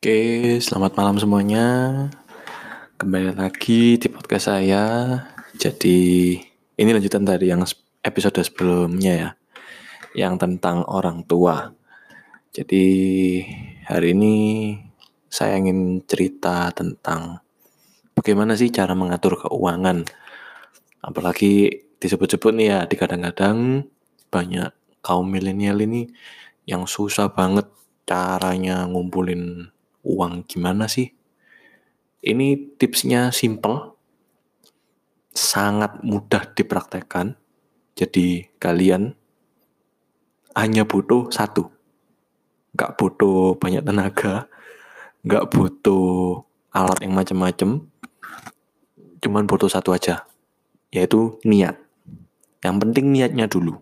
Oke, selamat malam semuanya. Kembali lagi di podcast saya. Jadi, ini lanjutan dari yang episode sebelumnya ya. Yang tentang orang tua. Jadi, hari ini saya ingin cerita tentang bagaimana sih cara mengatur keuangan. Apalagi disebut-sebut nih ya, di kadang-kadang banyak kaum milenial ini yang susah banget caranya ngumpulin uang gimana sih? Ini tipsnya simple, sangat mudah dipraktekkan. Jadi kalian hanya butuh satu, nggak butuh banyak tenaga, nggak butuh alat yang macam-macam, cuman butuh satu aja, yaitu niat. Yang penting niatnya dulu.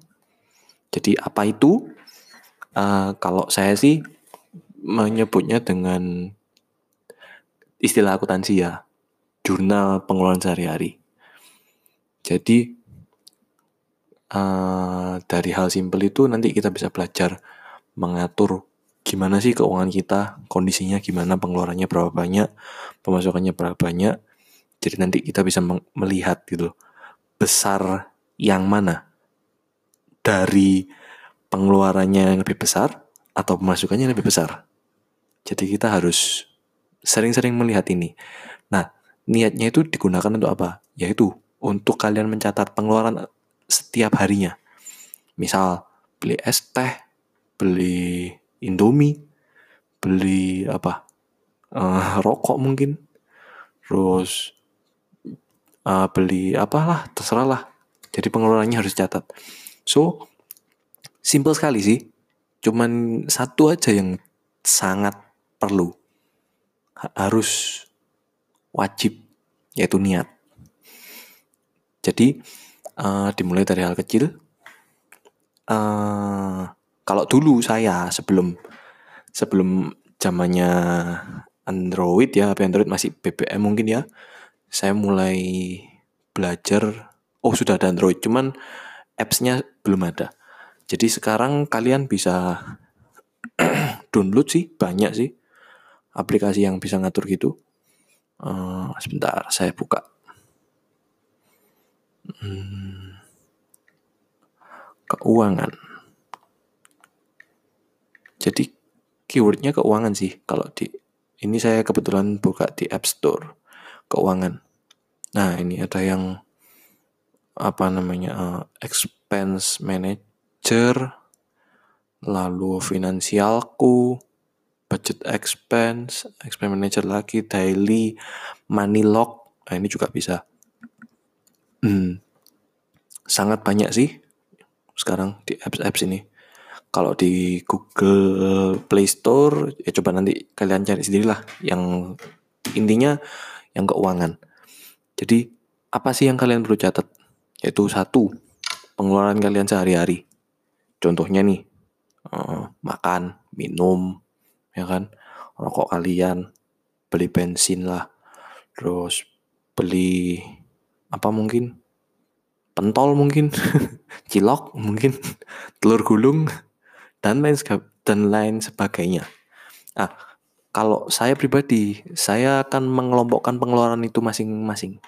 Jadi apa itu? Uh, kalau saya sih menyebutnya dengan istilah akuntansi ya, jurnal pengeluaran sehari-hari. Jadi uh, dari hal simpel itu nanti kita bisa belajar mengatur gimana sih keuangan kita, kondisinya gimana, pengeluarannya berapa banyak, pemasukannya berapa banyak. Jadi nanti kita bisa melihat gitu besar yang mana dari pengeluarannya yang lebih besar atau pemasukannya yang lebih besar. Jadi kita harus sering-sering melihat ini. Nah, niatnya itu digunakan untuk apa? Yaitu untuk kalian mencatat pengeluaran setiap harinya. Misal beli es teh, beli indomie, beli apa? Uh, rokok mungkin. Terus uh, beli apalah, terserah lah. Jadi pengeluarannya harus catat. So, simple sekali sih. Cuman satu aja yang sangat perlu harus wajib yaitu niat. Jadi uh, dimulai dari hal kecil. Uh, kalau dulu saya sebelum sebelum zamannya Android ya, HP Android masih BBM mungkin ya. Saya mulai belajar. Oh sudah ada Android, cuman appsnya belum ada. Jadi sekarang kalian bisa download sih banyak sih aplikasi yang bisa ngatur gitu. Uh, sebentar, saya buka. Hmm. Keuangan. Jadi keywordnya keuangan sih kalau di ini saya kebetulan buka di App Store keuangan. Nah ini ada yang apa namanya uh, expense manager, lalu finansialku, budget expense, expense manager lagi, daily, money log, nah ini juga bisa. Hmm, sangat banyak sih sekarang di apps-apps ini. Kalau di Google Play Store, ya coba nanti kalian cari sendirilah. Yang intinya yang keuangan. Jadi apa sih yang kalian perlu catat? Yaitu satu, pengeluaran kalian sehari-hari. Contohnya nih, uh, makan, minum, ya kan? Rokok kalian beli bensin lah. Terus beli apa mungkin? Pentol mungkin cilok mungkin telur gulung dan lain dan lain sebagainya. Ah kalau saya pribadi saya akan mengelompokkan pengeluaran itu masing-masing.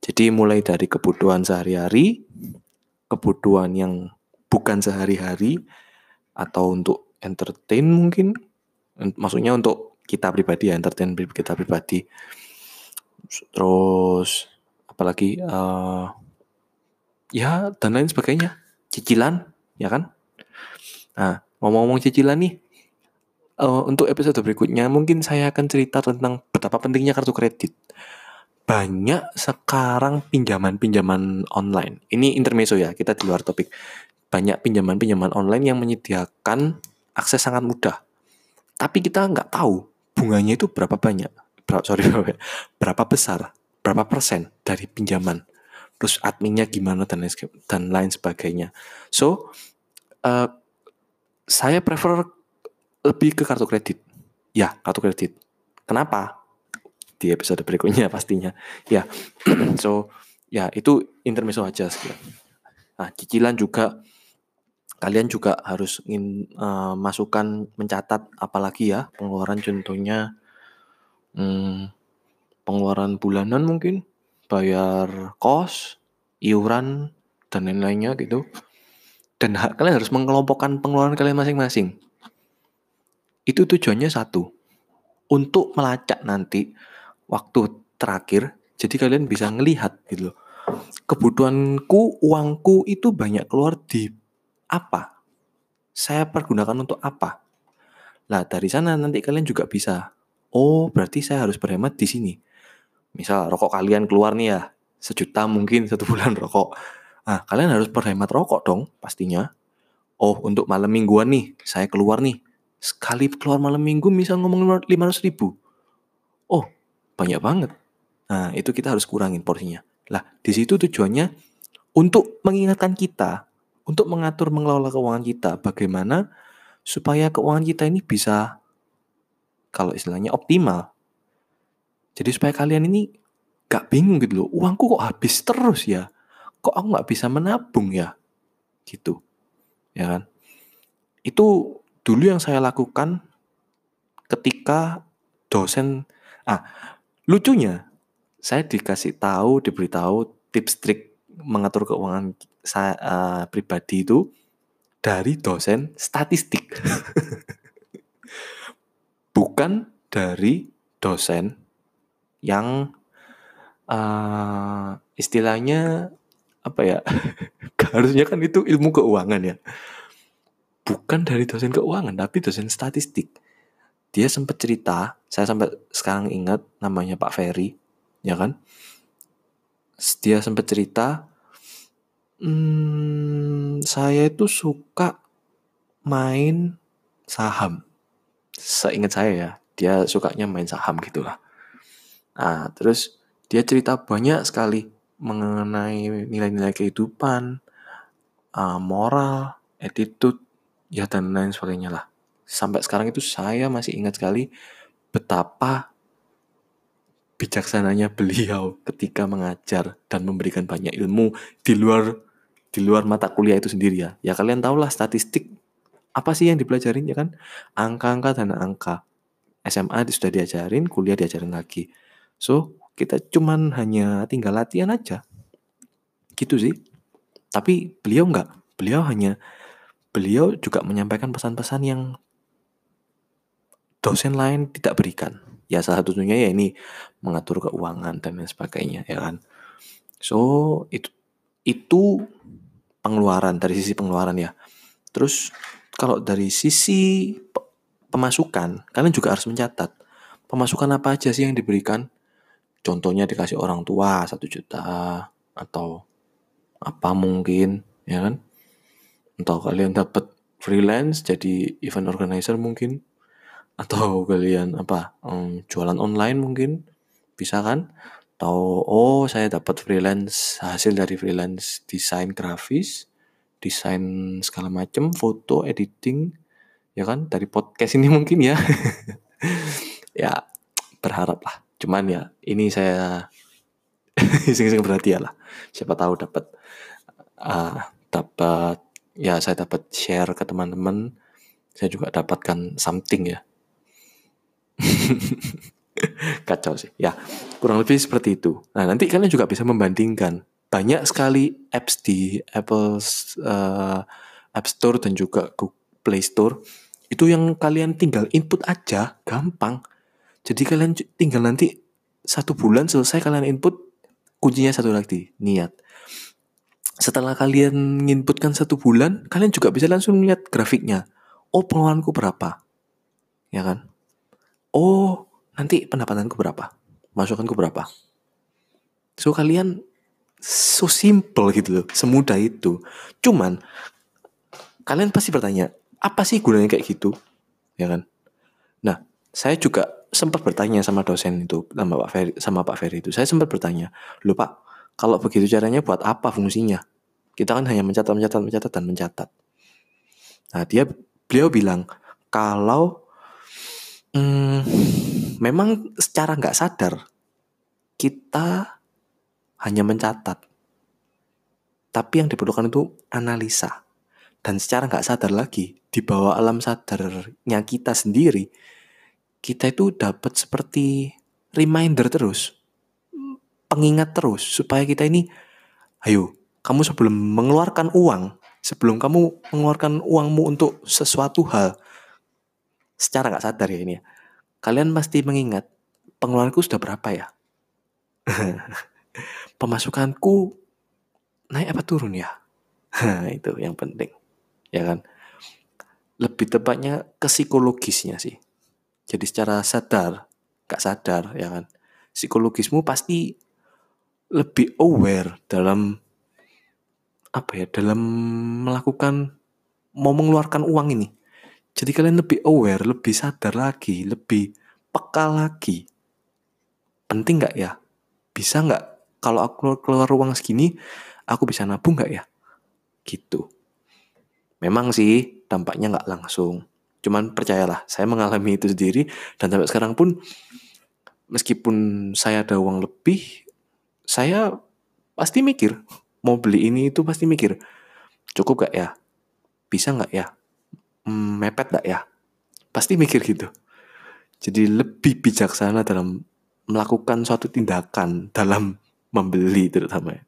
Jadi mulai dari kebutuhan sehari-hari kebutuhan yang bukan sehari-hari atau untuk entertain mungkin maksudnya untuk kita pribadi ya entertain kita pribadi. Terus apalagi uh, ya dan lain sebagainya. Cicilan ya kan? Nah ngomong-ngomong cicilan nih uh, untuk episode berikutnya mungkin saya akan cerita tentang betapa pentingnya kartu kredit. Banyak sekarang pinjaman-pinjaman online. Ini intermezzo ya, kita di luar topik. Banyak pinjaman-pinjaman online yang menyediakan akses sangat mudah tapi kita nggak tahu bunganya itu berapa banyak. Berapa sorry berapa besar berapa persen dari pinjaman. Terus adminnya gimana dan lain dan lain sebagainya. So uh, saya prefer lebih ke kartu kredit. Ya kartu kredit. Kenapa? Di episode berikutnya pastinya. Ya so ya itu intermezzo aja nah cicilan juga kalian juga harus ingin uh, masukkan mencatat apalagi ya pengeluaran contohnya hmm, pengeluaran bulanan mungkin bayar kos iuran dan lain-lainnya gitu. Dan kalian harus mengelompokkan pengeluaran kalian masing-masing. Itu tujuannya satu untuk melacak nanti waktu terakhir jadi kalian bisa ngelihat gitu kebutuhanku uangku itu banyak keluar di apa? Saya pergunakan untuk apa? Nah, dari sana nanti kalian juga bisa. Oh, berarti saya harus berhemat di sini. Misal rokok kalian keluar nih ya, sejuta mungkin satu bulan rokok. Nah, kalian harus berhemat rokok dong, pastinya. Oh, untuk malam mingguan nih, saya keluar nih. Sekali keluar malam minggu misal ngomong 500 ribu. Oh, banyak banget. Nah, itu kita harus kurangin porsinya. Lah, di situ tujuannya untuk mengingatkan kita untuk mengatur mengelola keuangan kita bagaimana supaya keuangan kita ini bisa kalau istilahnya optimal. Jadi supaya kalian ini gak bingung gitu loh, uangku kok habis terus ya, kok aku gak bisa menabung ya, gitu, ya kan? Itu dulu yang saya lakukan ketika dosen, ah lucunya saya dikasih tahu, diberitahu tips trik mengatur keuangan saya uh, pribadi itu dari dosen statistik. Bukan dari dosen yang uh, istilahnya apa ya? Harusnya kan itu ilmu keuangan ya. Bukan dari dosen keuangan, tapi dosen statistik. Dia sempat cerita, saya sampai sekarang ingat namanya Pak Ferry, ya kan? Dia sempat cerita Hmm, saya itu suka main saham. Seingat saya ya, dia sukanya main saham gitulah. Nah, terus dia cerita banyak sekali mengenai nilai-nilai kehidupan, uh, moral, attitude, ya dan lain sebagainya lah. Sampai sekarang itu saya masih ingat sekali betapa bijaksananya beliau ketika mengajar dan memberikan banyak ilmu di luar di luar mata kuliah itu sendiri ya. Ya kalian tahulah statistik apa sih yang dipelajarin ya kan? Angka-angka dan angka. SMA sudah diajarin, kuliah diajarin lagi. So, kita cuman hanya tinggal latihan aja. Gitu sih. Tapi beliau enggak. Beliau hanya beliau juga menyampaikan pesan-pesan yang dosen lain tidak berikan. Ya salah satunya ya ini mengatur keuangan dan lain sebagainya ya kan. So, itu itu pengeluaran dari sisi pengeluaran ya. Terus kalau dari sisi pemasukan, kalian juga harus mencatat pemasukan apa aja sih yang diberikan. Contohnya dikasih orang tua satu juta atau apa mungkin, ya kan? Atau kalian dapat freelance jadi event organizer mungkin, atau kalian apa jualan online mungkin, bisa kan? Tahu oh saya dapat freelance hasil dari freelance desain grafis desain segala macam foto editing ya kan? Dari podcast ini mungkin ya. Ya berharap lah. Cuman ya ini saya iseng-iseng berhati lah. Siapa tahu dapat uh, dapat ya saya dapat share ke teman-teman. Saya juga dapatkan something ya Kacau sih. Ya, kurang lebih seperti itu. Nah, nanti kalian juga bisa membandingkan. Banyak sekali apps di Apple uh, App Store dan juga Google Play Store. Itu yang kalian tinggal input aja, gampang. Jadi kalian tinggal nanti satu bulan selesai kalian input, kuncinya satu lagi, niat. Setelah kalian inputkan satu bulan, kalian juga bisa langsung lihat grafiknya. Oh, pengeluaranku berapa? Ya kan? Oh, nanti pendapatanku berapa? Masukanku berapa? So kalian so simple gitu loh semudah itu. Cuman kalian pasti bertanya apa sih gunanya kayak gitu? Ya kan? Nah saya juga sempat bertanya sama dosen itu sama Pak Ferry sama Pak Ferry itu. Saya sempat bertanya loh Pak kalau begitu caranya buat apa fungsinya? Kita kan hanya mencatat mencatat mencatat dan mencatat. Nah dia beliau bilang kalau hmm, memang secara nggak sadar kita hanya mencatat. Tapi yang diperlukan itu analisa. dan secara nggak sadar lagi di bawah alam sadarnya kita sendiri kita itu dapat seperti reminder terus pengingat terus supaya kita ini ayo kamu sebelum mengeluarkan uang sebelum kamu mengeluarkan uangmu untuk sesuatu hal secara nggak sadar ya ini ya. Kalian pasti mengingat pengeluaranku sudah berapa ya? Pemasukanku naik apa turun ya? Itu yang penting ya kan? Lebih tepatnya ke psikologisnya sih. Jadi secara sadar gak sadar ya kan? Psikologismu pasti lebih aware dalam apa ya dalam melakukan mau mengeluarkan uang ini jadi kalian lebih aware lebih sadar lagi lebih peka lagi. Penting nggak ya? Bisa nggak kalau aku keluar uang segini aku bisa nabung nggak ya? Gitu. Memang sih dampaknya nggak langsung. Cuman percayalah saya mengalami itu sendiri dan sampai sekarang pun meskipun saya ada uang lebih saya pasti mikir mau beli ini itu pasti mikir cukup gak ya? Bisa nggak ya hmm, mepet gak ya pasti mikir gitu jadi lebih bijaksana dalam melakukan suatu tindakan dalam membeli terutama ya.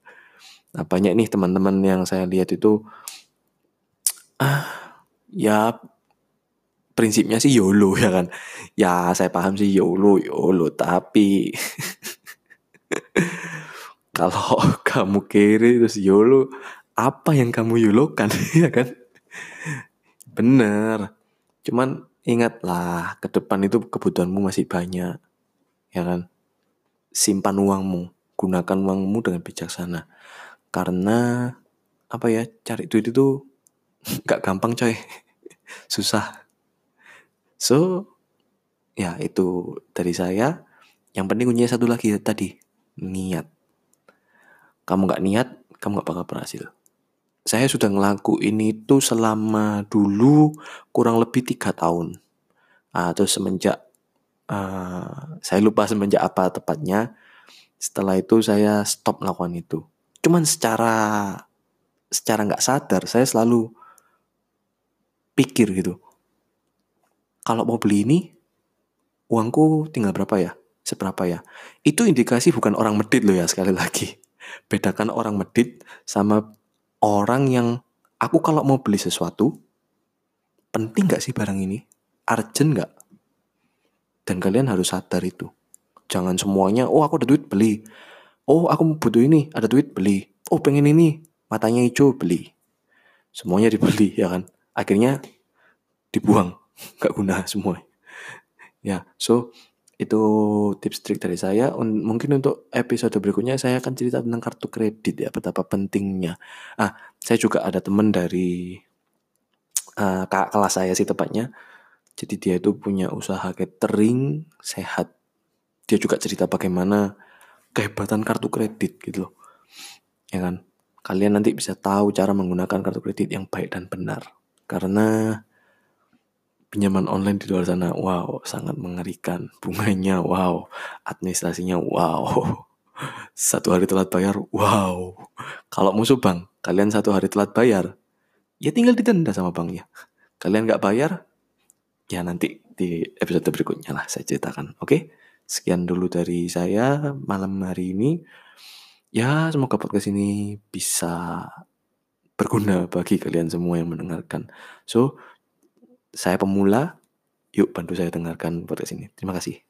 Nah, banyak nih teman-teman yang saya lihat itu ah ya prinsipnya sih YOLO ya kan. Ya saya paham sih YOLO YOLO tapi kalau kamu kiri terus YOLO apa yang kamu YOLOkan ya kan? Bener. Cuman ingatlah ke depan itu kebutuhanmu masih banyak ya kan. Simpan uangmu, gunakan uangmu dengan bijaksana. Karena apa ya cari duit itu nggak gampang coy. Susah. So ya itu dari saya. Yang penting kuncinya satu lagi tadi niat. Kamu nggak niat kamu nggak bakal berhasil saya sudah ngelakuin itu selama dulu kurang lebih tiga tahun. Atau semenjak uh, saya lupa semenjak apa tepatnya setelah itu saya stop melakukan itu. Cuman secara secara nggak sadar saya selalu pikir gitu. Kalau mau beli ini uangku tinggal berapa ya? Seberapa ya? Itu indikasi bukan orang medit loh ya sekali lagi. Bedakan orang medit sama orang yang aku kalau mau beli sesuatu penting nggak sih barang ini urgent nggak dan kalian harus sadar itu jangan semuanya oh aku ada duit beli Oh aku butuh ini, ada duit beli. Oh pengen ini, matanya hijau beli. Semuanya dibeli ya kan. Akhirnya dibuang, gak guna semua. Ya, so itu tips trik dari saya. Mungkin untuk episode berikutnya saya akan cerita tentang kartu kredit ya, betapa pentingnya. Ah, saya juga ada teman dari uh, kakak kelas saya sih tepatnya. Jadi dia itu punya usaha catering sehat. Dia juga cerita bagaimana kehebatan kartu kredit gitu loh. Ya kan? Kalian nanti bisa tahu cara menggunakan kartu kredit yang baik dan benar. Karena pinjaman online di luar sana, wow, sangat mengerikan. Bunganya, wow. Administrasinya, wow. Satu hari telat bayar, wow. Kalau musuh bank, kalian satu hari telat bayar, ya tinggal didenda sama banknya. Kalian nggak bayar, ya nanti di episode berikutnya lah saya ceritakan, oke? Okay? Sekian dulu dari saya malam hari ini. Ya, semoga podcast ini bisa berguna bagi kalian semua yang mendengarkan. So, saya pemula, yuk bantu saya dengarkan podcast ini. Terima kasih.